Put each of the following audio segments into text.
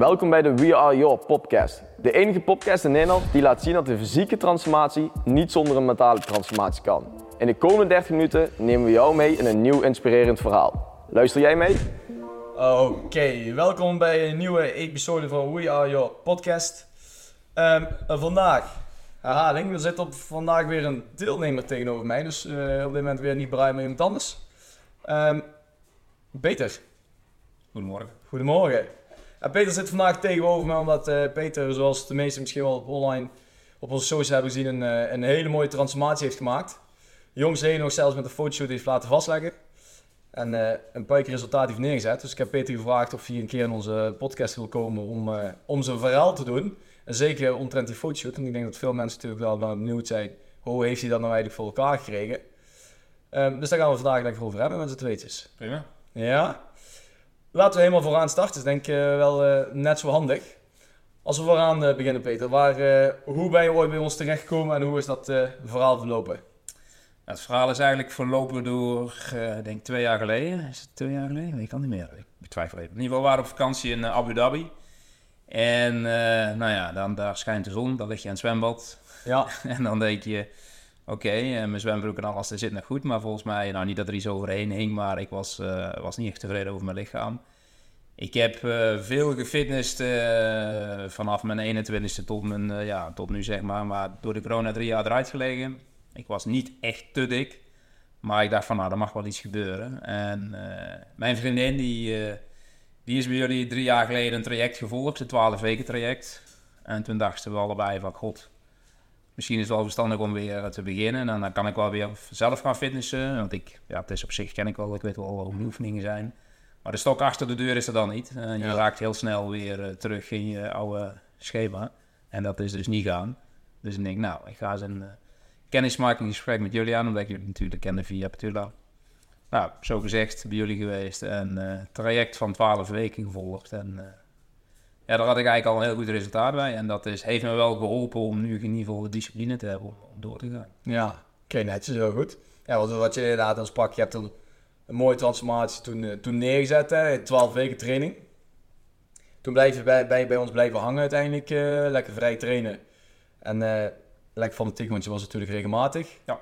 Welkom bij de We Are Your podcast. De enige podcast in Nederland die laat zien dat de fysieke transformatie niet zonder een mentale transformatie kan. In de komende 30 minuten nemen we jou mee in een nieuw inspirerend verhaal. Luister jij mee? Oké, welkom bij een nieuwe episode van We Are Your podcast. Ehm, eh, vandaag, herhaling, er zit op vandaag weer een deelnemer tegenover mij. Dus eh, op dit moment weer niet Brian, maar iemand anders. Ehm, Peter, Goedemorgen. goedemorgen. Peter zit vandaag tegenover mij omdat eh, Peter, zoals de meesten misschien wel op online op onze socials hebben gezien, een, eh, een hele mooie transformatie heeft gemaakt. Jongsleden nog zelfs met een fotoshoot heeft laten vastleggen. En eh, een paar keer resultaat heeft neergezet. Dus ik heb Peter gevraagd of hij een keer in onze podcast wil komen om, om zijn verhaal te doen. En zeker omtrent die fotoshoot. En ik denk dat veel mensen natuurlijk wel wel benieuwd zijn. Hoe heeft hij dat nou eigenlijk voor elkaar gekregen? Ehm, dus daar gaan we vandaag lekker over hebben met z'n tweetjes. Prima. Ja. Laten we helemaal vooraan starten. Dat is denk ik eh, wel eh, net zo handig. Als we vooraan eh, beginnen, Peter. Waar, hoe ben je ooit bij ons terechtgekomen en hoe is dat verhaal verlopen? Het verhaal is eigenlijk verlopen door, ik denk twee jaar geleden. Is het twee jaar geleden? Nee, ik kan niet meer. Ik betwijfel even. In ieder geval waren we op vakantie in Abu Dhabi. En nou ja, dan, daar schijnt de zon, dan lig je in het zwembad. Ja. En dan denk je, oké, eh, mijn zwembroek en alles zit nog goed. Maar volgens mij, nou niet dat er iets overheen hing, maar ik was, eh, was niet echt tevreden over mijn lichaam. Ik heb eh, veel gefitnessd vanaf mijn 21ste tot, mijn, ja, tot nu zeg maar. Maar door de corona drie jaar eruit gelegen. Ik was niet echt te dik. Maar ik dacht van nou, er mag wel iets gebeuren. En mijn vriendin die, die is bij jullie drie jaar geleden een traject gevolgd. Een 12 weken traject. En toen dachten we allebei van god, misschien is het wel verstandig om weer te beginnen. En dan kan ik wel weer zelf gaan fitnessen. Want ik, ja, het is op zich ken ik wel, ik weet wel mijn oefeningen zijn. Maar de stok achter de deur is er dan niet. En je Ja. raakt heel snel weer eh, terug in je oude schema. En dat is dus niet gaan. Dus ik denk, nou, ik ga eens een kennismakingsgesprek met jullie aan. Omdat ik jullie natuurlijk kennen via Petula. Nou, zo gezegd, bij jullie geweest. En eh traject van 12 weken gevolgd. En eh, ja, daar had ik eigenlijk al een heel goed resultaat bij. En dat is, heeft me wel geholpen om nu in ieder geval de discipline te hebben om, om door te gaan. Ja. Oké, netjes, heel goed. Ja, wat, wat je inderdaad dan sprak, je hebt een, een mooie transformatie toen, eh, toen neergezet, hè, 12 weken training. Toen blijf je bij, bij, bij ons blijven hangen uiteindelijk, eh, lekker vrij trainen. En eh, lekker fanatiek, want je was natuurlijk regelmatig. Ja.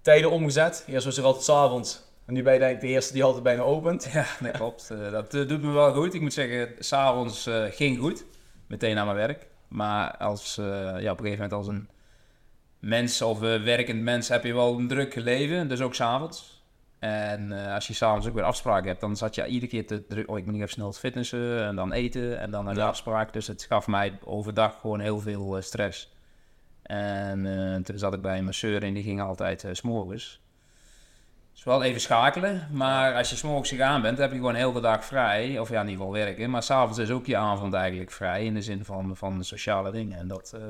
Tijden omgezet, eerst was er altijd s'avonds. En nu ben je denk ik de eerste die altijd bijna opent. Ja, dat klopt. Eh, dat eh, doet me wel goed. Ik moet zeggen, s'avonds eh ging goed. Meteen naar mijn werk. Maar als, ja, op een gegeven moment als een mens of werkend mens heb je wel een druk leven. Dus ook s'avonds. En als je s'avonds ook weer afspraken hebt, dan zat je iedere keer te druk. Oh, ik moet nog even snel fitnessen en dan eten en dan naar de Ja. afspraak. Dus het gaf mij overdag gewoon heel veel stress. En toen zat ik bij een masseur en die ging altijd 's s'morgens. Is wel even schakelen, maar als je s'morgens gegaan bent, heb je gewoon heel de dag vrij. Of ja, in ieder geval werken. Maar s'avonds is ook je avond eigenlijk vrij in de zin van, van sociale dingen. En dat eh,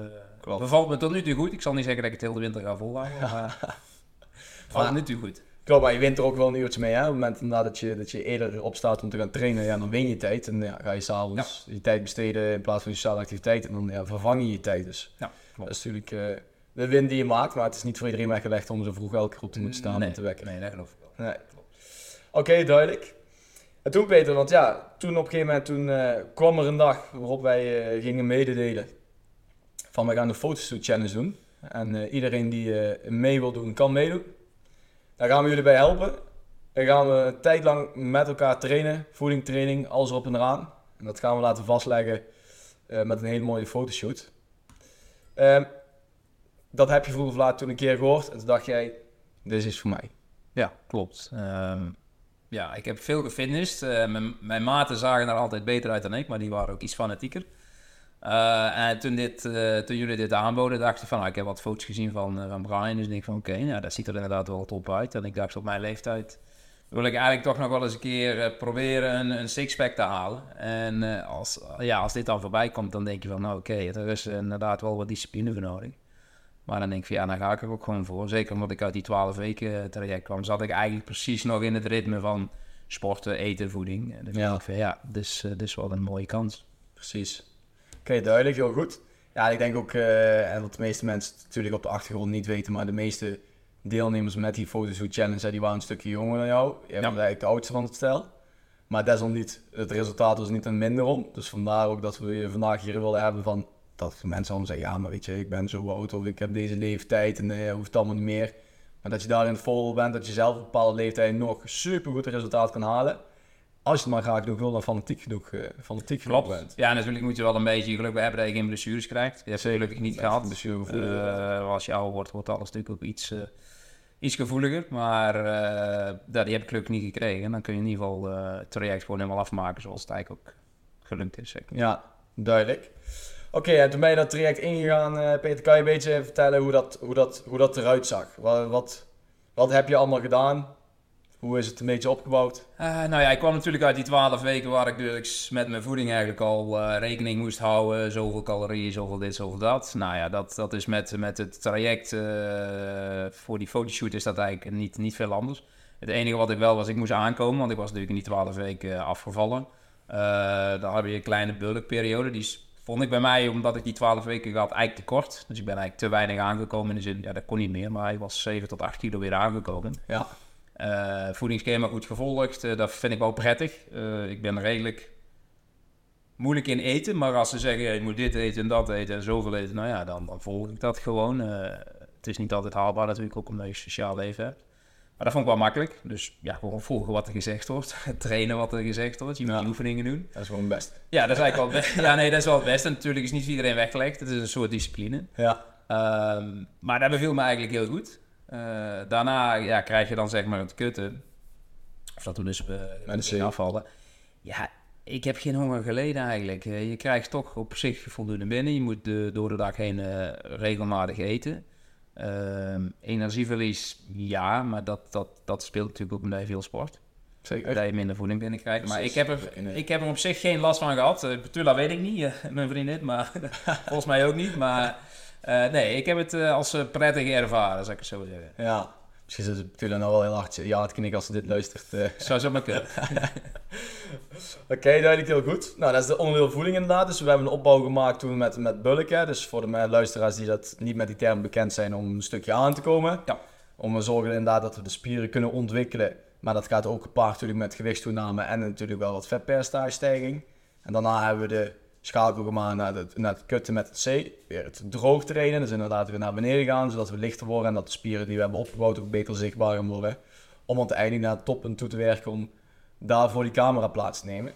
Klopt. bevalt me tot nu toe goed. Ik zal niet zeggen dat ik het heel de winter ga volhouden, maar valt tot nu toe goed. Klopt, maar je wint er ook wel een uurtje mee. Hè? Op het moment inderdaad dat je, dat je eerder opstaat om te gaan trainen, ja, dan win je tijd. En ja, ga je s'avonds je tijd besteden in plaats van je sociale activiteit. En dan ja, vervang je je tijd dus. Ja, Dat is natuurlijk eh, de win die je maakt, maar het is niet voor iedereen weggelegd om zo vroeg elke op te moeten staan nee, en te wekken. Nee, dat geloof ik wel. Nee. Oké, duidelijk. En toen Peter, want ja, toen op een gegeven moment toen, eh, kwam er een dag waarop wij eh, gingen mededelen van we gaan de fotoshoot challenge doen. En eh, iedereen die mee wil doen, kan meedoen. Daar gaan we jullie bij helpen. Dan gaan we een tijd lang met elkaar trainen, voedingtraining, alles erop en eraan. En dat gaan we laten vastleggen met een hele mooie fotoshoot. Dat heb je vroeger of laat toen een keer gehoord en toen dacht jij, dit is voor mij. Ja, klopt. Ehm, ja, ik heb veel gefitnessd. Eh, mijn, mijn maten zagen er altijd beter uit dan ik, maar die waren ook iets fanatieker. Eh, en toen, dit, eh, toen jullie dit aanboden, dacht ik van, nou, ik heb wat foto's gezien van, van Brian. Dus ik denk van, oké, nou, dat ziet er inderdaad wel top uit. En ik dacht, op mijn leeftijd wil ik eigenlijk toch nog wel eens een keer proberen een, een sixpack te halen. En als, ja, als dit dan voorbij komt, dan denk je van, nou oké, er is inderdaad wel wat discipline voor nodig. Maar dan denk ik van, ja, dan ga ik er ook gewoon voor. Zeker omdat ik uit die 12 weken traject kwam, zat ik eigenlijk precies nog in het ritme van sporten, eten, voeding. En dan Ja. denk ik van, ja, dus, eh, dit is wel een mooie kans. Precies. Oké, duidelijk, heel goed. Ja, ik denk ook, eh, en wat de meeste mensen natuurlijk op de achtergrond niet weten, maar de meeste deelnemers met die Photoshoot Challenge, hè, die waren een stukje jonger dan jou. Bent Ja. eigenlijk de oudste van het stel. Maar desalniet, het resultaat was niet een minder om. Dus vandaar ook dat we je vandaag hier willen hebben van... Dat mensen allemaal zeggen, ja, maar weet je, ik ben zo oud of ik heb deze leeftijd en uh, hoeft allemaal niet meer. Maar dat je daarin vol bent, dat je zelf op een bepaalde leeftijd nog super goed resultaat kan halen. Als je het maar graag genoeg wil en fanatiek genoeg, uh, fanatiek genoeg bent. Ja, natuurlijk moet je wel een beetje geluk hebben dat je geen blessures krijgt. Je hebt gelukkig niet gehad. Uh, als je ouder wordt, wordt alles natuurlijk ook iets, uh, iets gevoeliger. Maar dat, die heb ik gelukkig niet gekregen. Dan kun je in ieder geval het traject gewoon helemaal afmaken zoals het eigenlijk ook gelukt is. Zeg. Ja, duidelijk. Oké, okay, toen ben je dat traject ingegaan. Peter, kan je een beetje vertellen hoe dat, hoe dat, hoe dat eruit zag? Wat, wat, wat heb je allemaal gedaan? Hoe is het een beetje opgebouwd? Uh, nou ja, ik kwam natuurlijk uit die twaalf weken waar ik dus met mijn voeding eigenlijk al uh, rekening moest houden. Zoveel calorieën, zoveel dit, zoveel dat. Nou ja, dat, dat is met, met het traject voor die fotoshoot is dat eigenlijk niet, niet veel anders. Het enige wat ik wel was, ik moest aankomen, want ik was natuurlijk in die twaalf weken afgevallen. dan heb je een kleine bulkperiode, die vond ik bij mij, omdat ik die twaalf weken had, eigenlijk te kort. Dus ik ben eigenlijk te weinig aangekomen in de zin, ja dat kon niet meer, maar hij was 7 tot 8 kilo weer aangekomen. Ja. Uh, voedingsschema goed gevolgd, uh, dat vind ik wel prettig. Uh, ik ben redelijk moeilijk in eten, maar als ze zeggen je moet dit eten en dat eten en zoveel eten, nou ja, dan, dan volg ik dat gewoon. het is niet altijd haalbaar natuurlijk, ook omdat je sociaal leven hebt. Maar dat vond ik wel makkelijk. Dus ja, gewoon volgen wat er gezegd wordt. Trainen wat er gezegd wordt. Je moet oefeningen doen. Dat is gewoon het best. Ja, dat is eigenlijk wel het Ja, nee, dat is wel het beste. natuurlijk is niet iedereen weggelegd. Het is een soort discipline. Ja. Um, maar dat beviel me eigenlijk heel goed. Uh, daarna ja, krijg je dan zeg maar het kutten. Of dat toen dus uh, afvallen. Ja, ik heb geen honger geleden eigenlijk. Je krijgt toch op zich voldoende binnen. Je moet de, door de dag heen uh, regelmatig eten. Uh, energieverlies, ja, maar dat, dat, dat speelt natuurlijk ook bij veel sport. Zeker. Dat je minder voeding binnenkrijgt. Maar ik heb, er, ik heb er op zich geen last van gehad. Uh, weet ik niet, mijn vriendin, maar volgens mij ook niet. Maar uh, nee, ik heb het als prettig ervaren, zou ik het zo zeggen. Ja, misschien zit het Petula nou wel heel hard ja het knikken als ze dit luistert. Uh. Zou zo maar kunnen. Oké, okay, duidelijk heel goed. Nou, dat is de onderdeel voeding inderdaad. Dus we hebben een opbouw gemaakt toen met, met bulken. Dus voor de luisteraars die dat niet met die term bekend zijn, om een stukje aan te komen. Ja. Om te zorgen inderdaad dat we de spieren kunnen ontwikkelen. Maar dat gaat ook gepaard natuurlijk met gewichtstoename en natuurlijk wel wat vetpercentagestijging. En daarna hebben we de schakel gemaakt naar het, naar het kutten met het C. Weer het droog trainen. Dus inderdaad weer naar beneden gaan, zodat we lichter worden. En dat de spieren die we hebben opgebouwd ook beter zichtbaar worden. Om uiteindelijk naar het toppunt toe te werken om daarvoor die camera plaats te nemen.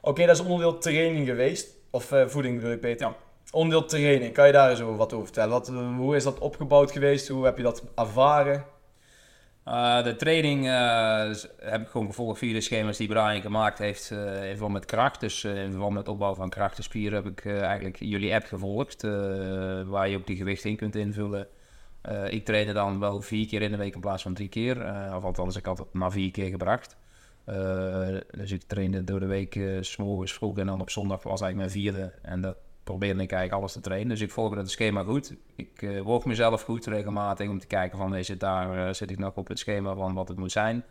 Oké, dat is onderdeel training geweest. Of uh, voeding bedoel je, Peter? Ja. Onderdeel training, kan je daar eens over wat over vertellen? Wat, uh, hoe is dat opgebouwd geweest? Hoe heb je dat ervaren? Uh, de training uh, heb ik gewoon gevolgd via de schema's die Brian gemaakt heeft uh, in verband met kracht. Dus in verband met opbouw van krachtenspieren heb ik eigenlijk jullie app gevolgd, waar je ook die gewicht in kunt invullen. ik trainde dan wel vier keer in de week in plaats van drie keer, of althans ik had het na vier keer gebracht. dus ik trainde door de week s morgens vroeg en dan op zondag was eigenlijk mijn vierde. En dat probeerde ik eigenlijk alles te trainen. Dus ik volgde het schema goed. Ik uh, woog mezelf goed regelmatig om te kijken van, is het daar, uh, zit ik nog op het schema van wat het moet zijn.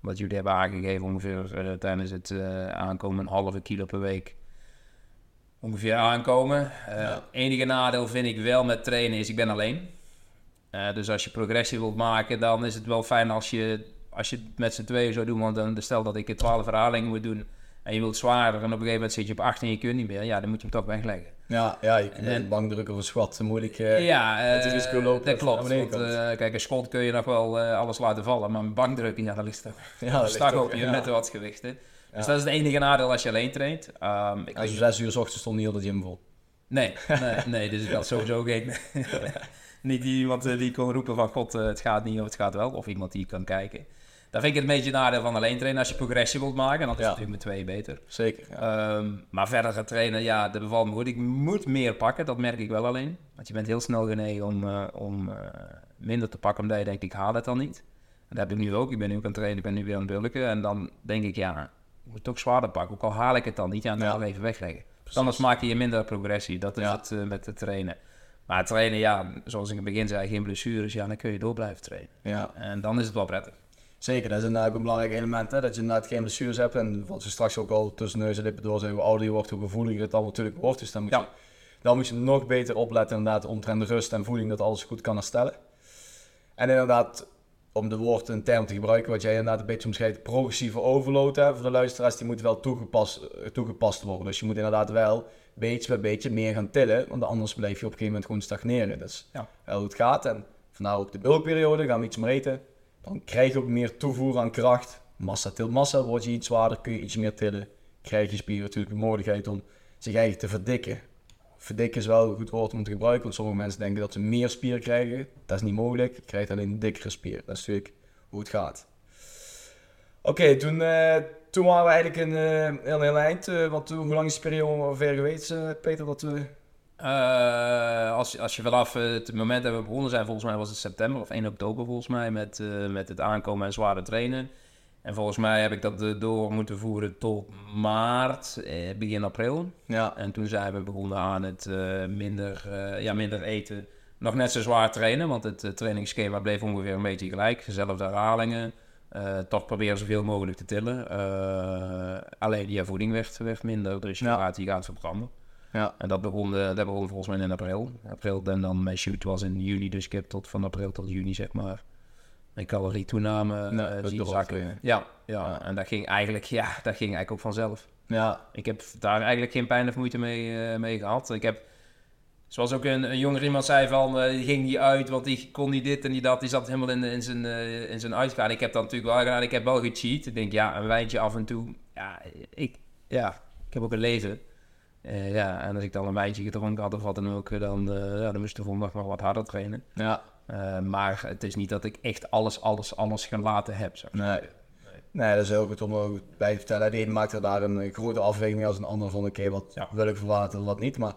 Wat jullie hebben aangegeven ongeveer uh, tijdens het aankomen een halve kilo per week ongeveer aankomen. Ja. Enige nadeel vind ik wel met trainen is, ik ben alleen. dus als je progressie wilt maken, dan is het wel fijn als je, als je het met z'n tweeën zou doen. Want dan stel dat ik 12 herhalingen moet doen en je wilt zwaarder en op een gegeven moment zit je op 18 en je kunt niet meer. Ja, dan moet je hem toch wegleggen. Ja, ja je kunt en, bankdrukken of squat moeilijk uh, ja, uh, het risico lopen. Dat klopt. Want, uh, kijk, een squat kun je nog wel alles laten vallen, maar een bankdrukken, ja, dat ligt toch ja, stag op je ja. met wat gewicht. Hè. Dus dat is het enige nadeel als je alleen traint. Um, ik als je zes uur s ochtends stond niet heel de gym vol. Nee, nee, nee dus ik had sowieso geen... niet iemand die kon roepen van god, het gaat niet of het gaat wel. Of iemand die kan kijken. Dat vind ik het een beetje nadeel van alleen trainen als je progressie wilt maken. Dan is het natuurlijk met twee beter. Zeker. Um, maar verder gaan trainen, ja, dat bevalt me goed. Ik moet meer pakken, dat merk ik wel alleen. Want je bent heel snel genegen om, uh, om uh, minder te pakken, omdat je denkt, ik haal het dan niet. En dat heb ik nu ook. Ik ben nu ook aan het trainen, ik ben nu weer aan het bulken. En dan denk ik, ja, ik moet toch zwaarder pakken. Ook al haal ik het dan niet, ja, dan ja. even wegleggen. Precies. Anders maak je minder progressie. Dat is het uh, met het trainen. Maar trainen, ja, zoals ik in het begin zei, geen blessures. Ja, dan kun je door blijven trainen. Ja. En dan is het wel prettig. Zeker, dat is inderdaad een belangrijk element. Hè? Dat je inderdaad geen blessures hebt. En wat we straks ook al tussen neus en lippen door zijn, hoe ouder je wordt, hoe gevoeliger het allemaal natuurlijk wordt. Dus dan moet, ja. je, dan moet je nog beter opletten inderdaad omtrent rust en voeding, dat alles goed kan herstellen. En inderdaad, om de woord een term te gebruiken, wat jij inderdaad een beetje omschrijft, progressieve overload hè, voor de luisteraars, die moet wel toegepast, eh, toegepast worden. Dus je moet inderdaad wel beetje bij beetje meer gaan tillen, want anders blijf je op een gegeven moment gewoon stagneren. Dat is Ja. wel hoe het gaat. En vandaar ook de bulkperiode, gaan we iets meer eten. Dan krijg je ook meer toevoer aan kracht. Massa tilt massa, word je iets zwaarder, kun je iets meer tillen. Krijg je spieren natuurlijk de mogelijkheid om zich eigenlijk te verdikken. Verdikken is wel een goed woord om te gebruiken, want sommige mensen denken dat ze meer spier krijgen. Dat is niet mogelijk, je krijgt alleen een dikkere spier. Dat is natuurlijk hoe het gaat. Oké, toen, eh, toen waren we eigenlijk een eh, heel, heel eind. want hoe lang is de periode ongeveer geweest, eh, Peter? Dat we... Eh, als, als je vanaf het moment dat we begonnen zijn, volgens mij was het september of 1 oktober volgens mij, met, eh, met het aankomen en zware trainen. En volgens mij heb ik dat door moeten voeren tot maart, eh, begin april. Ja, En toen zijn we begonnen aan het eh, minder, ja, minder eten. Nog net zo zwaar trainen, want het trainingsschema bleef ongeveer een beetje gelijk. Dezelfde herhalingen. toch proberen zoveel mogelijk te tillen. Alleen die voeding werd, werd minder, dus je Ja. gaat, die gaat verbranden. Ja, En dat begon, dat begon volgens mij in april. April en dan mijn shoot was in juni, dus ik heb tot van april tot juni zeg maar mijn calorietoename Nee, eh zien zakken. Ja, ja, Ja. en dat ging eigenlijk, ja, dat ging eigenlijk ook vanzelf. ja, Ik heb daar eigenlijk geen pijn of moeite mee, eh, mee gehad. Ik heb, zoals ook een, een jonger iemand zei van, eh, die ging niet uit, want die kon niet dit en die dat. Die zat helemaal in, in zijn, in zijn uitgaan. Ik heb dat natuurlijk wel gedaan. Ik heb wel gecheat. Ik denk, ja, een wijntje af en toe. Ja, ik, ja, ik heb ook een leven. Eh, ja, en als ik dan een wijntje gedronken had of wat dan ook, dan, eh, ja, dan moest ik de volgende dag nog wat harder trainen. ja. Eh, maar het is niet dat ik echt alles, alles, alles gelaten heb. Zeg. Nee. Nee, dat is heel goed om ook bij te vertellen. De een maakt er daar een grote afweging mee als een ander van oké, wat Ja. wil ik verlaten en wat niet. Maar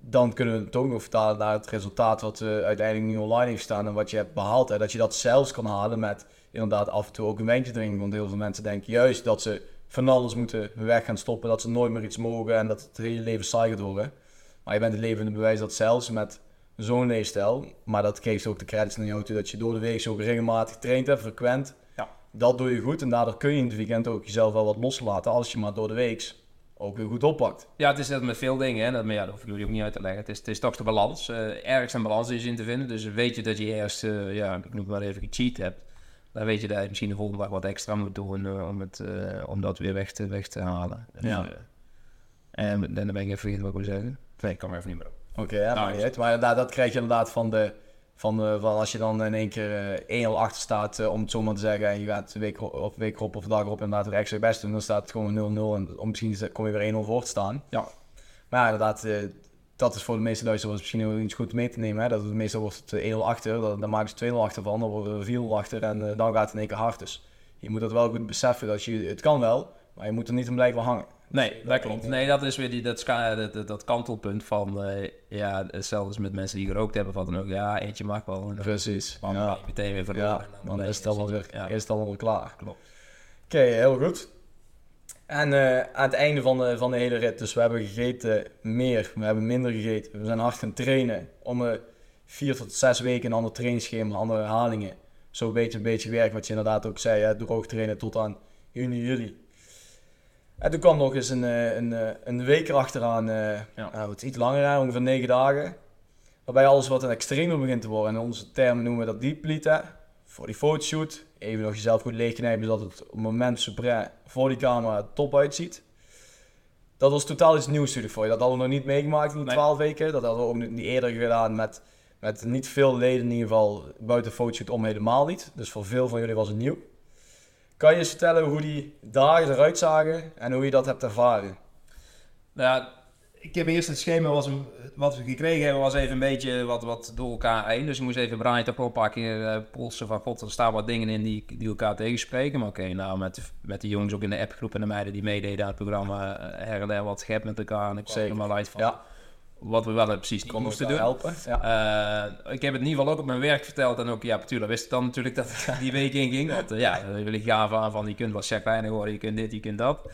dan kunnen we het ook nog vertalen naar het resultaat wat uiteindelijk nu online heeft staan en wat je hebt behaald. Hè. Dat je dat zelfs kan halen met inderdaad af en toe ook een wijntje drinken. Want heel veel mensen denken juist dat ze van alles moeten weg gaan stoppen, dat ze nooit meer iets mogen en dat het hele leven saai gaat worden. Maar je bent het levende bewijs dat zelfs met zo'n leefstijl, maar dat geeft ook de credits naar jou toe dat je door de week zo regelmatig traint hebt, frequent. Ja. Dat doe je goed en daardoor kun je in het weekend ook jezelf wel wat loslaten als je maar door de week ook weer goed oppakt. Ja, het is net met veel dingen, hè. Dat, maar ja, dat hoef ik jullie ook niet uit te leggen. Het is, het is toch de balans. Eh, ergens een balans is in te vinden. Dus weet je dat je eerst, eh, ja, ik noem het maar even, gecheat hebt. Dan weet je dat je misschien de volgende dag wat extra moet doen eh, om, het, eh, om dat weer weg te, weg te halen. Dus, Ja. eh, en dan ben ik even vergeten wat ik wil zeggen. Nee, ik kan er even niet meer op. Oké, ja, Nou. Maar inderdaad, dat krijg je inderdaad van de... Van, de, van als je dan in één keer eh 1-0 achter staat, om het zo maar te zeggen, en je gaat week, of week erop of dag erop inderdaad weer extra best doen, dan staat het gewoon 0-0 en om misschien kom je weer 1-0 voor te staan. Ja. Maar ja, inderdaad, eh, dat is voor de meeste luisteraars misschien heel iets goed mee te nemen. Hè? Dat het, meestal wordt het eh, 1-0 achter, dan, dan maken ze 2-0 achter van, dan worden we 4-0 achter en eh, dan gaat het in één keer hard. Dus je moet dat wel goed beseffen, dat je, het kan wel, maar je moet er niet om blijven hangen. Nee, dat klopt. Nee, dat is weer die, dat, dat, kantelpunt van, eh, ja, zelfs met mensen die gerookt hebben, wat dan ook. Ja, eentje mag wel. Dan Precies. dan Ja. meteen weer verloren. Ja, dan ben is het allemaal ziek. weer, Ja, is het klaar. klopt. Oké, heel goed. En eh, aan het einde van de, van de hele rit, dus we hebben gegeten meer, we hebben minder gegeten. We zijn hard gaan trainen om eh, vier tot zes weken een ander trainingsschema, andere herhalingen. Zo een beetje een beetje werk, wat je inderdaad ook zei, hè, droog trainen tot aan juni, juli. En toen kwam nog eens een, eh, een, een week erachteraan, eh Ja. nou, het iets langer, ongeveer negen dagen. Waarbij alles wat een extremer begint te worden. En in onze termen noemen we dat depleten. Voor die fotoshoot. Even nog jezelf goed leegknijpen, zodat het op het moment suprême voor die camera er top uitziet. Dat was totaal iets nieuws natuurlijk voor je. Dat hadden we nog niet meegemaakt in die Nee. 12 weken. Dat hadden we ook niet eerder gedaan met, met niet veel leden in ieder geval. Buiten de fotoshoot om helemaal niet. Dus voor veel van jullie was het nieuw. Kan je eens vertellen hoe die dagen eruit zagen en hoe je dat hebt ervaren? Nou, ik heb eerst het schema was een, wat we gekregen hebben, was even een beetje wat, wat door elkaar heen. Dus ik moest even Brian toch oppakken, eh, polsen van god, er staan wat dingen in die, die elkaar tegenspreken. Maar oké, nou met, de- met de jongens ook in de appgroep en de meiden die meededen aan het programma, eh, her en wat schept met elkaar. En ik er maar uit van Ja, wat we wel precies niet kon moesten doen. helpen. Ja. Eh, ik heb het in ieder geval ook op mijn werk verteld. En ook, ja, natuurlijk wist ik dan natuurlijk dat het die week inging. Want eh, ja, we willen gaaf aan van, je kunt wat chagrijnig worden, je kunt dit, je kunt dat.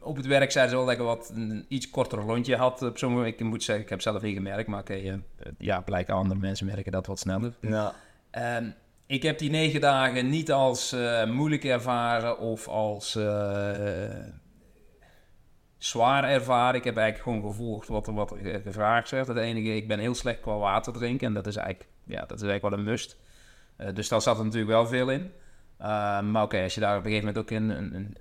Eh, op het werk zeiden ze wel dat ik wat een iets korter lontje had op zo'n moment. Ik moet zeggen, ik heb zelf niet gemerkt, maar oké, eh, ja, blijkbaar andere mensen merken dat wat sneller. ja. Ehm, ik heb die negen dagen niet als eh, moeilijk ervaren of als eh, zwaar ervaren. Ik heb eigenlijk gewoon gevolgd wat er, wat er gevraagd werd. Het enige, ik ben heel slecht qua water drinken. En dat is eigenlijk, ja, dat is eigenlijk wel een must. Uh, dus daar zat er natuurlijk wel veel in. Uh, maar oké, als je daar op een gegeven moment ook een, een, een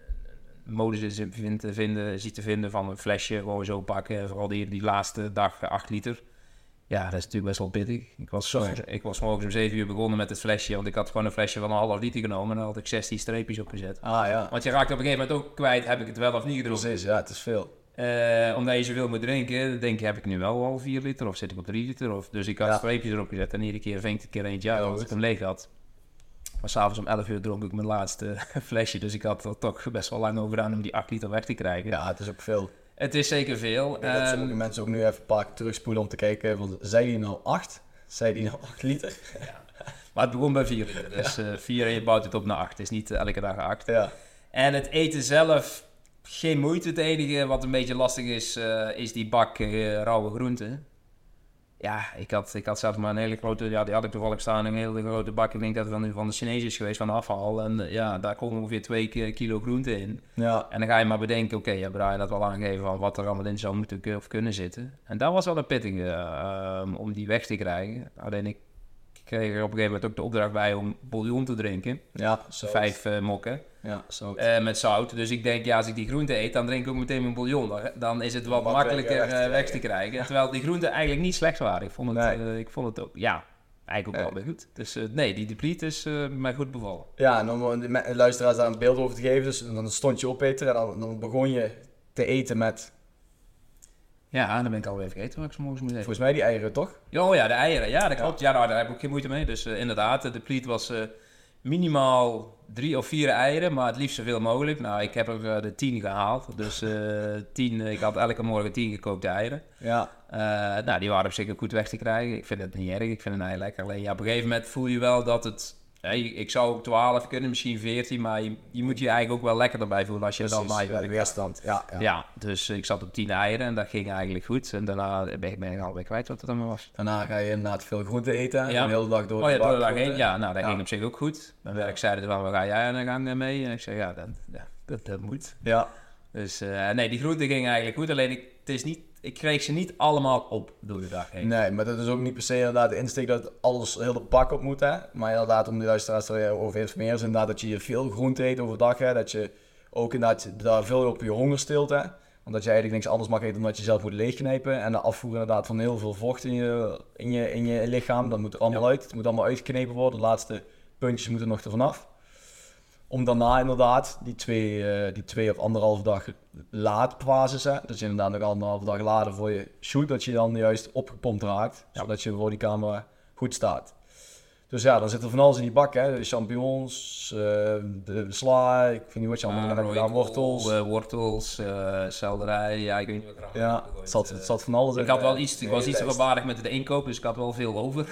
modus in vindt, vinden, ziet te vinden van een flesje gewoon zo pakken. Vooral die, die laatste dag 8 liter. Ja, dat is natuurlijk best wel pittig. Ik was, zo, ik was morgens om 7 uur begonnen met het flesje, want ik had gewoon een flesje van een half liter genomen en dan had ik 16 streepjes opgezet. Ah ja. Want je raakt op een gegeven moment ook kwijt, heb ik het wel of niet gedronken. Precies, ja, het is veel. Uh, omdat je zoveel moet drinken, dan denk je, heb ik nu wel al 4 liter of zit ik op 3 liter? Of, dus ik had ja. streepjes erop gezet en iedere keer vinkt een keer eentje uit als ik hem leeg had. Maar s'avonds om 11 uur dronk ik mijn laatste flesje, dus ik had er toch best wel lang over gedaan om die 8 liter weg te krijgen. Ja, het is ook veel. Het is zeker veel. Ik denk um, dat mensen ook nu even een paar keer terugspoelen om te kijken, want zei die nou 8? Zei die nou 8 liter? Ja. Maar het begon bij 4 liter, dus ja. uh, 4 en je bouwt het op naar 8. Het is niet elke dag 8. Ja. En het eten zelf, geen moeite. Het enige wat een beetje lastig is, uh, is die bak rauwe groenten. Ja, ik had, ik had zelf maar een hele grote, ja, die had ik toevallig staan, een hele grote bak. Ik denk dat het van, van de Chinees is geweest, van afval. En uh, ja, daar komt ongeveer 2 kilo groente in. Ja. En dan ga je maar bedenken, oké, okay, ja, Brian dat wel aangeven van wat er allemaal in zou moeten of kunnen zitten. En dat was wel een pittige uh, om die weg te krijgen. Alleen ik kreeg er op een gegeven moment ook de opdracht bij om bouillon te drinken. Ja, zo. Vijf uh, mokken. Ja, zout. Uh, met zout. Dus ik denk, ja, als ik die groente eet, dan drink ik ook meteen mijn bouillon. Dan is het wat, wat makkelijker weg te, weg te krijgen. Terwijl die groenten eigenlijk niet slecht waren. Ik vond het, nee. ik vond het ook, ja, eigenlijk ook wel weer goed. Dus nee, die deplete is mij goed bevallen. Ja, en om de luisteraars daar een beeld over te geven. Dus dan stond je op eten en dan, dan begon je te eten met ja, dan ben ik alweer vergeten wat ik zo moet eten. Volgens mij die eieren, toch? Oh ja, de eieren. Ja, dat klopt. Ja, nou, daar heb ik ook geen moeite mee. Dus uh, inderdaad, de pleat was minimaal drie of vier eieren, maar het liefst zoveel mogelijk. Nou, ik heb er uh, de tien gehaald. Dus tien, ik had elke morgen tien gekookte eieren. Ja. nou, die waren op zich ook goed weg te krijgen. Ik vind het niet erg, ik vind een ei lekker. Alleen ja, op een gegeven moment voel je wel dat het ik zou ook 12 kunnen, misschien 14, maar je, je, moet je eigenlijk ook wel lekker erbij voelen als je Precies, dan ja, de weerstand. Ja, ja. ja, dus ik zat op 10 eieren en dat ging eigenlijk goed. En daarna ben ik, ben ik alweer kwijt wat het allemaal was. Daarna ga je inderdaad veel groente eten, ja. de hele dag door. Oh ja, door de dag heen. Ja, nou, dat ging op zich ook goed. Mijn werk zeiden van, waar ga jij aan de gang mee? En ik zei, ja, dat, dat, dat moet. Ja. Dus uh, nee, die groente ging eigenlijk goed. Alleen ik, het is niet ik kreeg ze niet allemaal op door de dag heen. Nee, maar dat is ook niet per se inderdaad de insteek dat alles heel de pak op moet. Hè? Maar inderdaad, om de luisteraars erover informeren, is inderdaad dat je veel groente eet overdag. Hè? Dat je ook inderdaad daar veel op je honger stilt. Hè? Omdat je eigenlijk niks anders mag eten dan dat je zelf moet leegknijpen. En de afvoer inderdaad van heel veel vocht in je, in je, in je lichaam. Dat moet er allemaal ja. uit. Het moet allemaal uitgeknepen worden. De laatste puntjes moeten nog er vanaf. Om daarna inderdaad die twee, uh, die twee of anderhalf dag laadfases, hè, dat je inderdaad nog anderhalf dag laden voor je shoot, dat je dan juist opgepompt raakt, ja. zodat je voor die camera goed staat. Dus ja, dan zit er van alles in die bak, hè. De champignons, uh, de sla, ik weet niet wat je allemaal uh, hebt gedaan, wortels. Uh, wortels, uh, selderij, ja, ik weet niet wat er Ja, het zat, het zat van alles Ik had wel iets, ik was iets verbaardig met de inkoop, dus ik had wel veel over.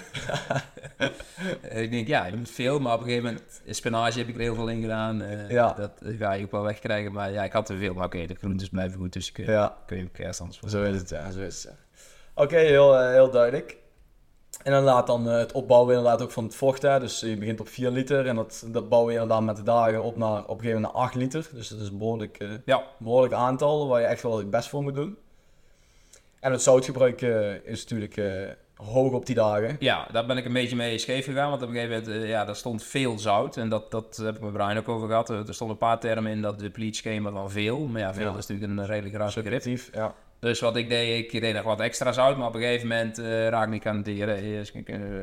ik denk, ja, je moet veel, maar op een gegeven moment, spinage heb ik er heel veel in gedaan. ja. Dat ga je ook wel wegkrijgen, maar ja, ik had te veel. Maar oké, okay, de groentes blijven goed, dus kun je, ja. kun je ook kerst anders Zo is het, ja, zo is het. Oké, okay, heel, heel duidelijk. En dan laat dan uh, het opbouwen inderdaad ook van het vocht. Hè. Dus je begint op 4 liter en dat, dat bouwen je inderdaad met de dagen op naar op een gegeven moment naar 8 liter. Dus dat is een behoorlijk, uh, ja. behoorlijk aantal waar je echt wel het best voor moet doen. En het zoutgebruik uh, is natuurlijk hoog op die dagen. Ja, daar ben ik een beetje mee scheef gegaan. Want op een gegeven moment, ja, daar stond veel zout. En dat, dat heb ik met Brian ook over gehad. Er stonden een paar termen in dat de bleach schema van veel. Maar ja, veel ja. is natuurlijk een redelijk raar begrip. ja. Dus wat ik deed, ik deed nog wat extra zout, maar op een gegeven moment uh, raakte ik aan het dieren.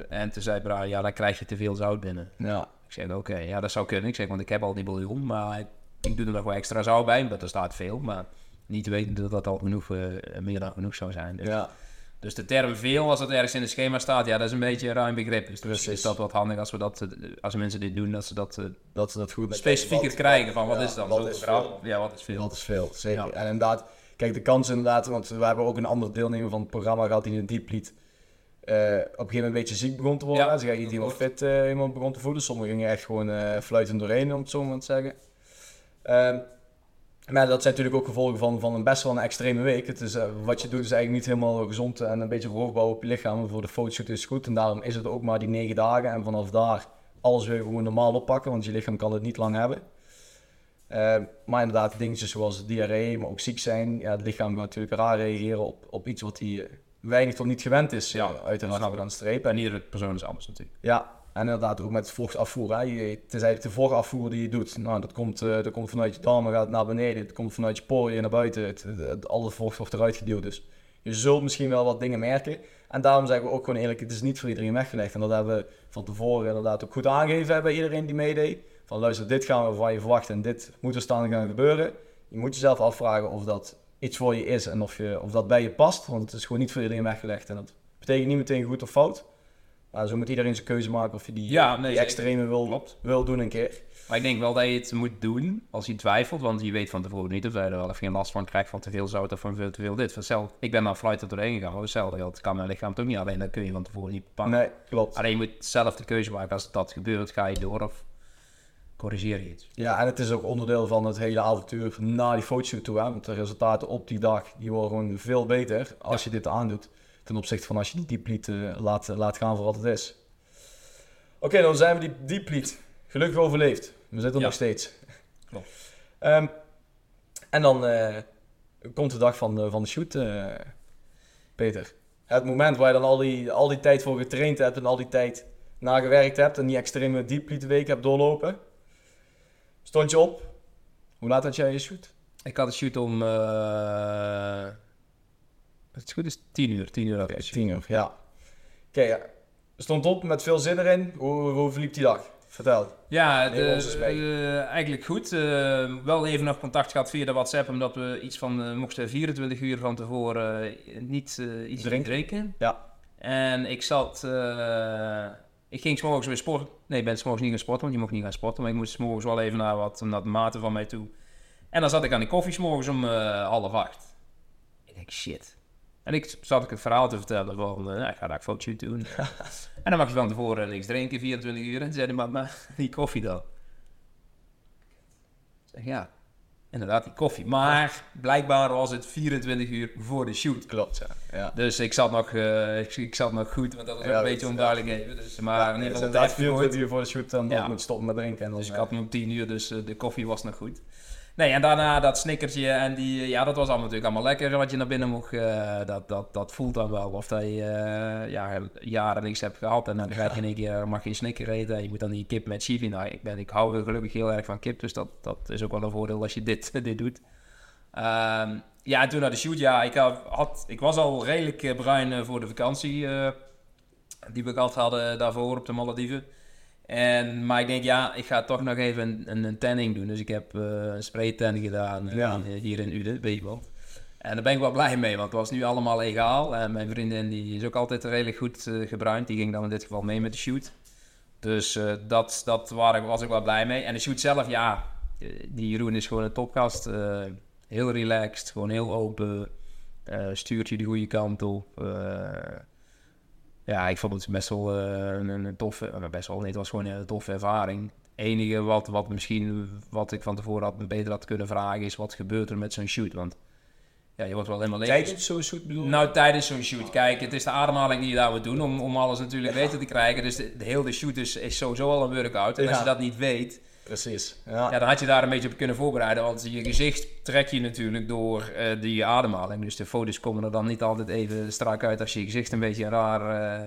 En toen zei Brian, ja, dan krijg je te veel zout binnen. Ja. Ik zei, oké, okay, ja, dat zou kunnen. Ik zeg, want ik heb al die bouillon, maar ik, ik doe er nog wel extra zout bij, omdat er staat veel. Maar niet weten dat dat al genoeg, uh, meer dan genoeg zou zijn. Dus, ja. dus de term veel, als het ergens in het schema staat, ja, dat is een beetje een ruim begrip. Dus Precies. is dat wat handig als we dat, als mensen dit doen, dat ze dat, dat, ze dat goed specifieker krijgen van wat ja, is dan wat is veel? Ja, wat is veel? Wat is veel, zeker. En inderdaad Kijk, de kans inderdaad, want we hebben ook een andere deelnemer van het programma gehad die in een dieplied uh, op een gegeven moment een beetje ziek begon te worden. Ja, Ze gaan niet helemaal fit uh, iemand begon te voelen. Sommigen gingen echt gewoon uh, fluitend doorheen, om het zo maar te zeggen. Uh, maar dat zijn natuurlijk ook gevolgen van, van een best wel een extreme week. Het is, wat je doet is eigenlijk niet helemaal gezond en een beetje voorbouw op je lichaam. Voor de fotoshoot is goed en daarom is het ook maar die negen dagen. En vanaf daar alles weer gewoon normaal oppakken, want je lichaam kan het niet lang hebben. Eh, maar inderdaad, dingetjes zoals diarree, maar ook ziek zijn. Ja, het lichaam gaat natuurlijk raar reageren op, op iets wat hij weinig tot niet gewend is. Ja, Ja, uit een snap hart ik. aan streep. En iedere persoon is anders natuurlijk. ja, en inderdaad ook met vochtafvoer. Hè. Je- Het is eigenlijk de vochtafvoer die je doet. Nou, dat komt, eh, dat komt vanuit je darmen, gaat naar beneden. Het komt vanuit je poriën naar buiten. Het, het, het- al het vocht wordt eruit geduwd. Dus je zult misschien wel wat dingen merken. En daarom zeggen we ook gewoon eerlijk, het is niet voor iedereen weggelegd. En dat hebben we van tevoren inderdaad ook goed aangegeven bij iedereen die meedeed. Van luister, dit gaan we van je verwachten en dit moet er staan gaan gebeuren. Je moet jezelf afvragen of dat iets voor je is en of, je, of dat bij je past. Want het is gewoon niet voor iedereen weggelegd. En dat betekent niet meteen goed of fout. Maar zo moet iedereen zijn keuze maken of je die, Ja, nee, die extreme wil, Klopt. wil doen een keer. Maar ik denk wel dat je het moet doen als je twijfelt, want je weet van tevoren niet of je er wel even geen last van krijgt van te veel zout of van veel te veel dit. Vanzelf, ik ben naar flight er doorheen gegaan, maar hetzelfde geldt. kan mijn lichaam toch niet alleen, dat kun je van tevoren niet bepalen. Nee, klopt. Alleen je moet zelf de keuze maken als dat gebeurt, ga je door of corrigeer je iets. Ja, en het is ook onderdeel van het hele avontuur naar die fotoshoot toe. Hè? Want de resultaten op die dag die worden gewoon veel beter als je dit aandoet. Ten opzichte van als je die dieplied eh, laat, laat gaan voor wat het is. Oké, dan zijn we die dieplied gelukkig overleefd. We zitten er Ja. nog steeds. Klopt. Ehm, en dan eh, komt de dag van, de- van de shoot, eh, Peter. Het moment waar je dan al die, al die tijd voor getraind hebt en al die tijd nagewerkt hebt en die extreme dieplied week hebt doorlopen. Stond je op? Hoe laat had jij je shoot? Ik had een shoot om, eh het is goed is 10 uur, 10 uur had ik tien uur, ja. Oké, ja. Stond op met veel zin erin. Hoe, hoe verliep die dag? Vertel. Ja, de- eh, eigenlijk goed. Eh, wel even nog contact gehad via de WhatsApp, omdat we iets van eh, mochten 24 uur van tevoren eh, niet eh, iets Drinken. drinken. Ja. En ik zat, eh, ik ging s'morgens weer sporten. Nee, ik ben s'morgens niet gaan sporten, want je mocht niet gaan sporten. Maar ik moest s'morgens wel even naar wat, naar de maten van mij toe. En dan zat ik aan de koffie s'morgens om eh, half acht. Ik denk, shit. En ik zat ik het verhaal te vertellen van, eh, nou, ik ga daar een fotoshoot doen. en dan mag je van tevoren niks drinken, 24 uur. En zei hij, maar, maar die koffie dan? Ik zeg, ja, inderdaad die koffie. Maar blijkbaar was het 24 uur voor de shoot. Klopt, ja. ja. Dus ik zat nog, eh, ik, ik zat nog goed, want dat was Ja, een beetje onduidelijk even. Dus, maar in ieder geval dat het is heeft 24 uur voor de shoot dan Ja. moet stoppen met drinken. En dan, Dus ik had hem om 10 uur, dus eh, de koffie was nog goed. Nee, en daarna dat snickertje en die, ja, dat was allemaal natuurlijk allemaal lekker wat je naar binnen mocht. eh, dat, dat, dat voelt dan wel of dat je eh, ja, jaren niks hebt gehad en dan krijg je in één keer, mag je een snicker eten en je moet dan die kip met chivi. Nou, ik, ben, ik hou gelukkig heel erg van kip, dus dat, dat is ook wel een voordeel als je dit, dit doet. Ehm, ja, en toen naar de shoot, ja, ik, had, ik was al redelijk eh, bruin voor de vakantie die we gehad hadden daarvoor op de Malediven. En, maar ik denk, ja, ik ga toch nog even een, een, een tanning doen. Dus ik heb eh, een spraytan gedaan eh, Ja. hier in Uden, weet je wel. En daar ben ik wel blij mee, want het was nu allemaal legaal. En mijn vriendin die is ook altijd redelijk goed eh, gebruind. Die ging dan in dit geval mee met de shoot. Dus dat, dat waar ik, was ik wel blij mee. En de shoot zelf, ja, die Jeroen is gewoon een topgast. heel relaxed, gewoon heel open. stuurt je de goede kant op. ja, ik vond het best wel eh, een, een toffe, eh, best wel, nee, het was gewoon een toffe ervaring. Het enige wat, wat misschien, wat ik van tevoren had, beter had kunnen vragen, is wat gebeurt er met zo'n shoot? Want ja, je wordt wel helemaal leeg. Tijdens zo'n shoot bedoel je? Nou, tijdens zo'n shoot. Kijk, het is de ademhaling die je daar moet doen om, om alles natuurlijk beter te krijgen. Dus de, de hele shoot is, is sowieso al een workout. En als je dat niet weet, Precies. Ja. ja, dan had je daar een beetje op kunnen voorbereiden. Want je gezicht trek je natuurlijk door eh, die ademhaling. Dus de foto's komen er dan niet altijd even strak uit als je gezicht een beetje raar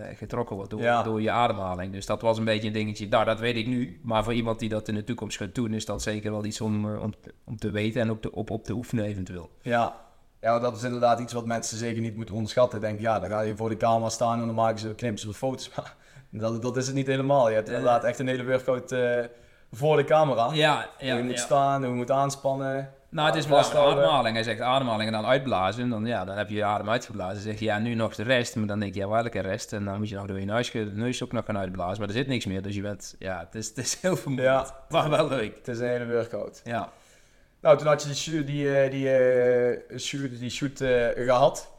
eh, getrokken wordt door, Ja. door je ademhaling. Dus dat was een beetje een dingetje. Nou, dat weet ik nu. Maar voor iemand die dat in de toekomst gaat doen, is dat zeker wel iets om, eh, om, om te weten en op te, op, op te oefenen eventueel. Ja. ja, dat is inderdaad iets wat mensen zeker niet moeten onderschatten. Denk, ja, dan ga je voor de camera staan en dan maken ze, knippen ze foto's. Maar dat, dat is het niet helemaal. Je hebt inderdaad echt een hele workout voor de camera. Ja, hoe je moet staan, hoe je moet aanspannen. Nou, het is Ja, maar ademhaling. Hij zegt ademhaling en dan uitblazen. Dan, ja, dan heb je je adem uitgeblazen. Dan zeg je, ja, nu nog de rest. Maar dan denk je, ja, welke rest? En dan moet je nog door je neus, ge- neus ook nog gaan uitblazen. Maar er zit niks meer. Dus je bent, ja, het is, het is heel vermoeiend. Ja. Maar wel leuk. Het is een hele workout. Ja. Nou, toen had je die shoot, die, eh, die, eh, shoot, die shoot eh, gehad.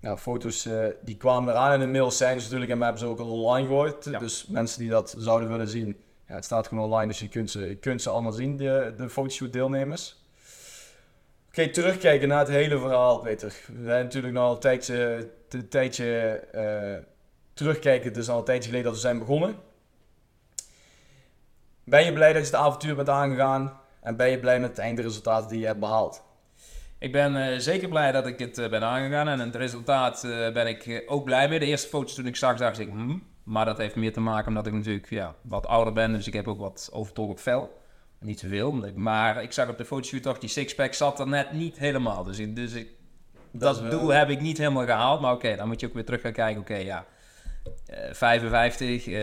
Nou, foto's eh, die kwamen eraan in de mail zijn dus natuurlijk en we hebben ze ook al online gegooid. Ja. Dus mensen die dat zouden willen zien, het staat gewoon online, dus je kunt ze, je kunt ze allemaal zien, de, de fotoshoot deelnemers. Oké, terugkijken naar het hele verhaal, Peter. We zijn natuurlijk nog al een tijdje, een tijdje eh, terugkijken, het is al een tijdje geleden dat we zijn begonnen. Ben je blij dat je het avontuur bent aangegaan? En ben je blij met het eindresultaat die je hebt behaald? Ik ben uh, zeker blij dat ik het ben aangegaan. En het resultaat ben ik ook blij mee. De eerste foto's toen ik zag, dacht ik... Hmm. Maar dat heeft meer te maken omdat ik natuurlijk ja, wat ouder ben. Dus ik heb ook wat overtollig vel. Niet zoveel. Maar ik zag op de fotoshoot toch, die sixpack zat er net niet helemaal. Dus, ik, dus ik, dat, dat doel heb ik niet helemaal gehaald. Maar oké, dan moet je ook weer terug gaan kijken. Oké, ja... 55, uh,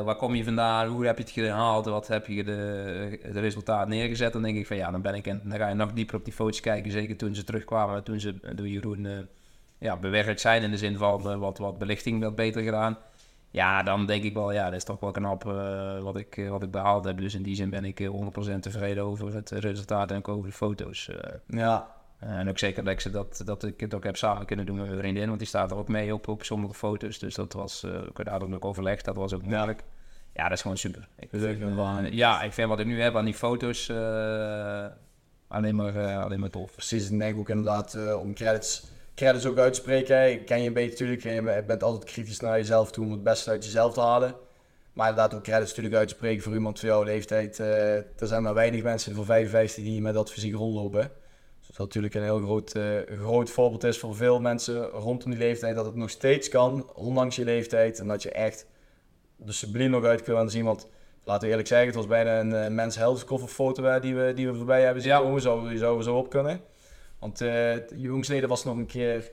waar kom je vandaan? Hoe heb je het gehaald? Wat heb je de, de resultaat neergezet? Dan denk ik van ja, dan ben ik en dan ga je nog dieper op die foto's kijken. Zeker toen ze terugkwamen, toen ze door Jeroen uh, ja, bewerkt zijn in de zin van uh, wat, wat belichting wat beter gedaan. Ja, dan denk ik wel, ja, dat is toch wel knap wat, ik, wat ik behaald heb. Dus in die zin ben ik 100% tevreden over het resultaat en ook over de foto's. ja, en ook zeker dat ik, ze dat, dat ik het ook heb samen kunnen doen met mijn vriendin, want die staat er ook mee op, op sommige foto's. Dus dat was, uh, daar ook overlegd, dat was ook moeilijk. Ja, dat is gewoon super. Ik, vind, ja, ik vind wat ik nu heb aan die foto's uh, alleen, maar, uh, alleen maar tof. Precies, ik denk ook inderdaad om credits, credits ook uit te spreken. Ik ken je een beetje natuurlijk, je bent altijd kritisch naar jezelf toe om het beste uit jezelf te halen. Maar inderdaad ook credits natuurlijk uit te spreken voor iemand van jouw leeftijd. er zijn maar weinig mensen voor 55 die met dat fysiek rondlopen dat natuurlijk een heel groot, uh, groot voorbeeld is voor veel mensen rondom die leeftijd. Dat het nog steeds kan, ondanks je leeftijd. En dat je echt de sublime nog uit kunt laten zien. Want laten we eerlijk zeggen, het was bijna een uh, Men's Health foto die we, die we voorbij hebben zien ja. komen. Zou, zouden we zo op kunnen. Want uh, jongsleden was nog een keer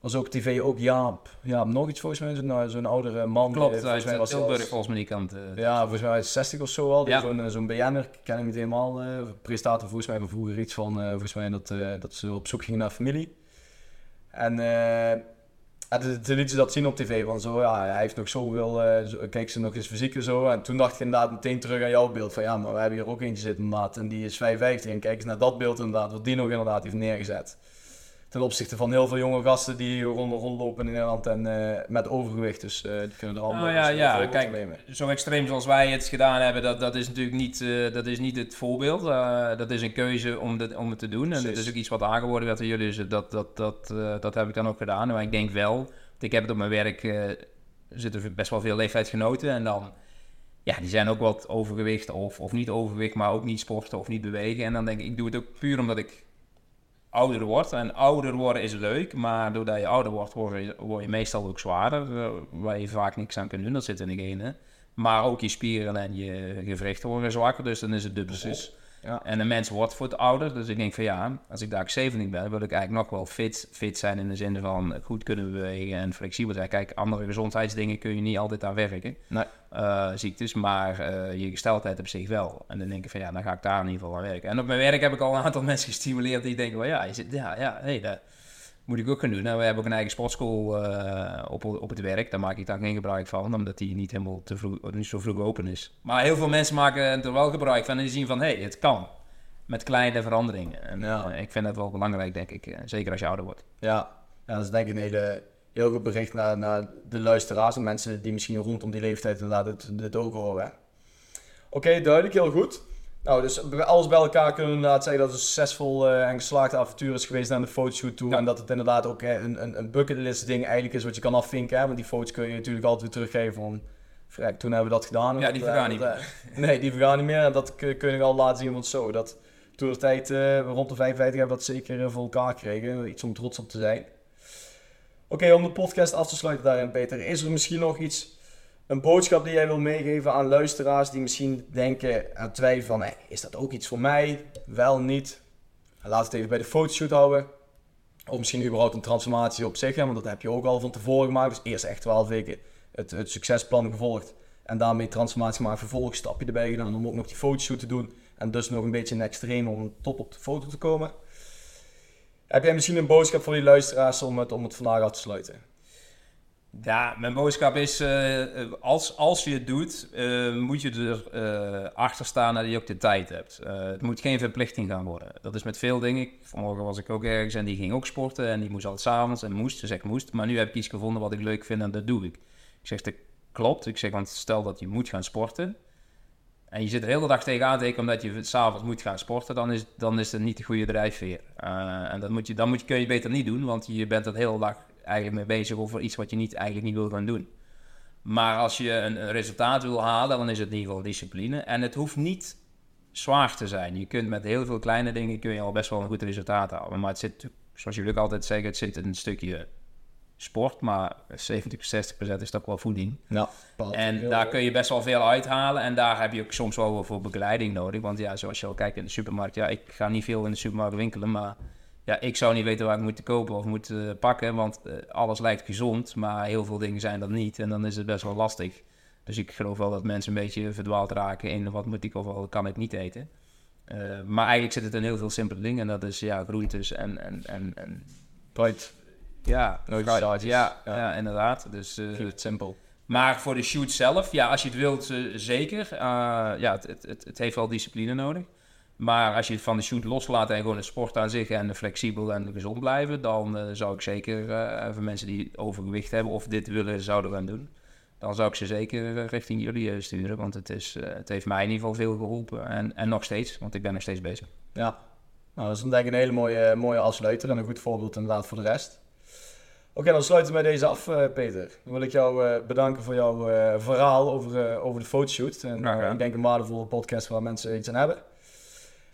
was ook tv ook Jaap. Ja, nog iets volgens mij, zo'n nou, oudere man. Klopt, volgens mij was Tilburg volgens mij die kant. Uh, ja, volgens mij was 60 of zo al. Ja. Zo'n zo'n BN'er, ken ik niet helemaal. Uh, presentator volgens mij van vroeger iets van, volgens mij dat, dat ze op zoek gingen naar familie. En toen liet ze dat zien op tv, van zo, ja, hij heeft nog zoveel, uh, kijk ze nog eens fysiek en zo. En toen dacht ik inderdaad meteen terug aan jouw beeld, van ja, maar we hebben hier ook eentje zitten inderdaad, en die is 55. En kijk eens naar dat beeld inderdaad, wat die nog inderdaad heeft neergezet ten opzichte van heel veel jonge gasten die rond, rondlopen in Nederland en uh, met overgewicht. Dus uh, die kunnen er allemaal oh, ja, ja. Kijk, zo extreem zoals wij het gedaan hebben, dat, dat is natuurlijk niet, uh, dat is niet het voorbeeld. dat is een keuze om, de, om het te doen. En dat is ook iets wat aangeboden werd door jullie. Dus dat, dat, dat, dat heb ik dan ook gedaan. Maar ik denk wel, want ik heb het op mijn werk, zitten best wel veel leeftijdsgenoten. En dan, ja, die zijn ook wat overgewicht of, of niet overgewicht, maar ook niet sporten of niet bewegen. En dan denk ik, ik doe het ook puur omdat ik ouder wordt. En ouder worden is leuk, maar doordat je ouder wordt, word je, word je meestal ook zwaarder. Uh, waar je vaak niks aan kunt doen, dat zit in de genen. Maar ook je spieren en je gewrichten worden zwakker, dus dan is het dubbel Precies. Ja. En een mens wordt voor het ouder. Dus ik denk van ja, als ik daar 70 ben, wil ik eigenlijk nog wel fit, fit zijn in de zin van goed kunnen bewegen en flexibel zijn. Kijk, andere gezondheidsdingen kun je niet altijd aan werken. Nee. Uh, ziektes, maar uh, je gesteldheid op zich wel. En dan denk ik van ja, dan ga ik daar in ieder geval aan werken. En op mijn werk heb ik al een aantal mensen gestimuleerd die denken van ja, je zit, ja, ja, hey, dat moet ik ook gaan doen. Nou, we hebben ook een eigen sportschool uh, op, op het werk. Daar maak ik daar geen gebruik van, omdat die niet helemaal te vroeg, niet zo vroeg open is. Maar heel veel mensen maken er wel gebruik van en die zien van, hé, hey, het kan. Met kleine veranderingen. En ja. uh, ik vind dat wel belangrijk, denk ik. Uh, zeker als je ouder wordt. Ja, ja dat is denk ik een hele, heel goed bericht naar, naar de luisteraars en mensen die misschien rondom die leeftijd inderdaad het, het ook horen. Oké, okay, duidelijk, heel goed. Nou, dus alles bij elkaar kunnen we inderdaad zeggen dat het een succesvol uh, en geslaagde avontuur is geweest naar de fotoshoot toe. En dat het inderdaad ook hè, een, een, een bucketlist ding eigenlijk is wat je kan afvinken. Hè? Want die foto's kun je natuurlijk altijd weer teruggeven van... Vrek, toen hebben we dat gedaan. Ja, die vergaan niet meer. nee, die vergaan niet meer. En dat kun je wel laten zien, want zo. Dat toen de tijd uh, rond de 55 hebben we dat zeker uh, voor elkaar gekregen. Iets om trots op te zijn. Oké, om de podcast af te sluiten daarin, Peter. Is er misschien nog iets een boodschap die jij wil meegeven aan luisteraars die misschien denken en twijfelen van, is dat ook iets voor mij? Wel, niet. Laat het even bij de fotoshoot houden. Of misschien überhaupt een transformatie op zich, want dat heb je ook al van tevoren gemaakt. Dus eerst echt 12 weken het, het succesplan gevolgd. En daarmee transformatie maken, vervolgens stapje erbij gedaan om ook nog die fotoshoot te doen. En dus nog een beetje een extreem om top op de foto te komen. Heb jij misschien een boodschap voor die luisteraars om het, om het vandaag af te sluiten? Ja, mijn boodschap is, uh, als, als je het doet, uh, moet je er achter staan dat je ook de tijd hebt. het moet geen verplichting gaan worden. Dat is met veel dingen. Vanmorgen was ik ook ergens en die ging ook sporten en die moest altijd s'avonds en moest, dus ik moest. Maar nu heb ik iets gevonden wat ik leuk vind en dat doe ik. Ik zeg, dat klopt. Ik zeg, want stel dat je moet gaan sporten en je zit er de hele dag tegenaan te omdat je s'avonds moet gaan sporten, dan is, dan is het niet de goede drijfveer. en dat moet je, dan moet je, kun je beter niet doen, want je bent de hele dag eigenlijk mee bezig over iets wat je niet, eigenlijk niet wil gaan doen. Maar als je een, resultaat wil halen, dan is het in ieder geval discipline. En het hoeft niet zwaar te zijn. Je kunt met heel veel kleine dingen kun je al best wel een goed resultaat halen. Maar het zit, zoals jullie ook altijd zeggen, het zit in een stukje sport, maar 70, 60 procent is toch wel voeding. Ja, en daar kun je best wel veel uithalen. En daar heb je ook soms wel voor begeleiding nodig. Want ja, zoals je al kijkt in de supermarkt, ja, ik ga niet veel in de supermarkt winkelen, maar ja, ik zou niet weten waar ik moet kopen of moet uh, pakken, want uh, alles lijkt gezond, maar heel veel dingen zijn dat niet. En dan is het best wel lastig. Dus ik geloof wel dat mensen een beetje verdwaald raken in wat moet ik of wat kan ik niet eten. Uh, maar eigenlijk zit het in heel veel simpele dingen. En dat is ja, groentes en... en, en, en Right. Ja, Nooit. Ja, ja. Ja. inderdaad. Dus, Keep it simple. maar voor de shoot zelf, ja, als je het wilt, zeker. Ja, het, het, het, het, heeft wel discipline nodig. Maar als je het van de shoot loslaat en gewoon de sport aan zich en flexibel en gezond blijven, dan uh, zou ik zeker voor mensen die overgewicht hebben of dit willen, zouden gaan doen. Dan zou ik ze zeker richting jullie sturen, want het, is, het heeft mij in ieder geval veel geholpen. En, en nog steeds, want ik ben nog steeds bezig. Ja, nou, dat is denk ik een hele mooie, mooie afsluiter en een goed voorbeeld inderdaad voor de rest. Oké, okay, dan sluiten we deze af, Peter. Dan wil ik jou bedanken voor jouw verhaal over, over de fotoshoot. En, nou, ja. Ik denk een waardevolle podcast waar mensen iets aan hebben.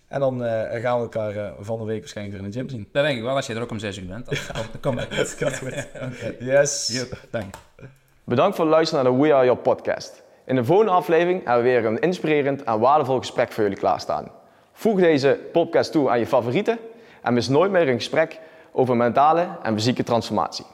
En dan gaan we elkaar van de week waarschijnlijk weer in de gym zien. Dat denk ik wel, als je er ook om 6 uur bent. Dan, dan kom ik. Dat gaat goed. okay. Yes. Yep, dank. Bedankt voor het luisteren naar de We Are Your podcast. In de volgende aflevering hebben we weer een inspirerend en waardevol gesprek voor jullie klaarstaan. Voeg deze podcast toe aan je favorieten en mis nooit meer een gesprek over mentale en fysieke transformatie.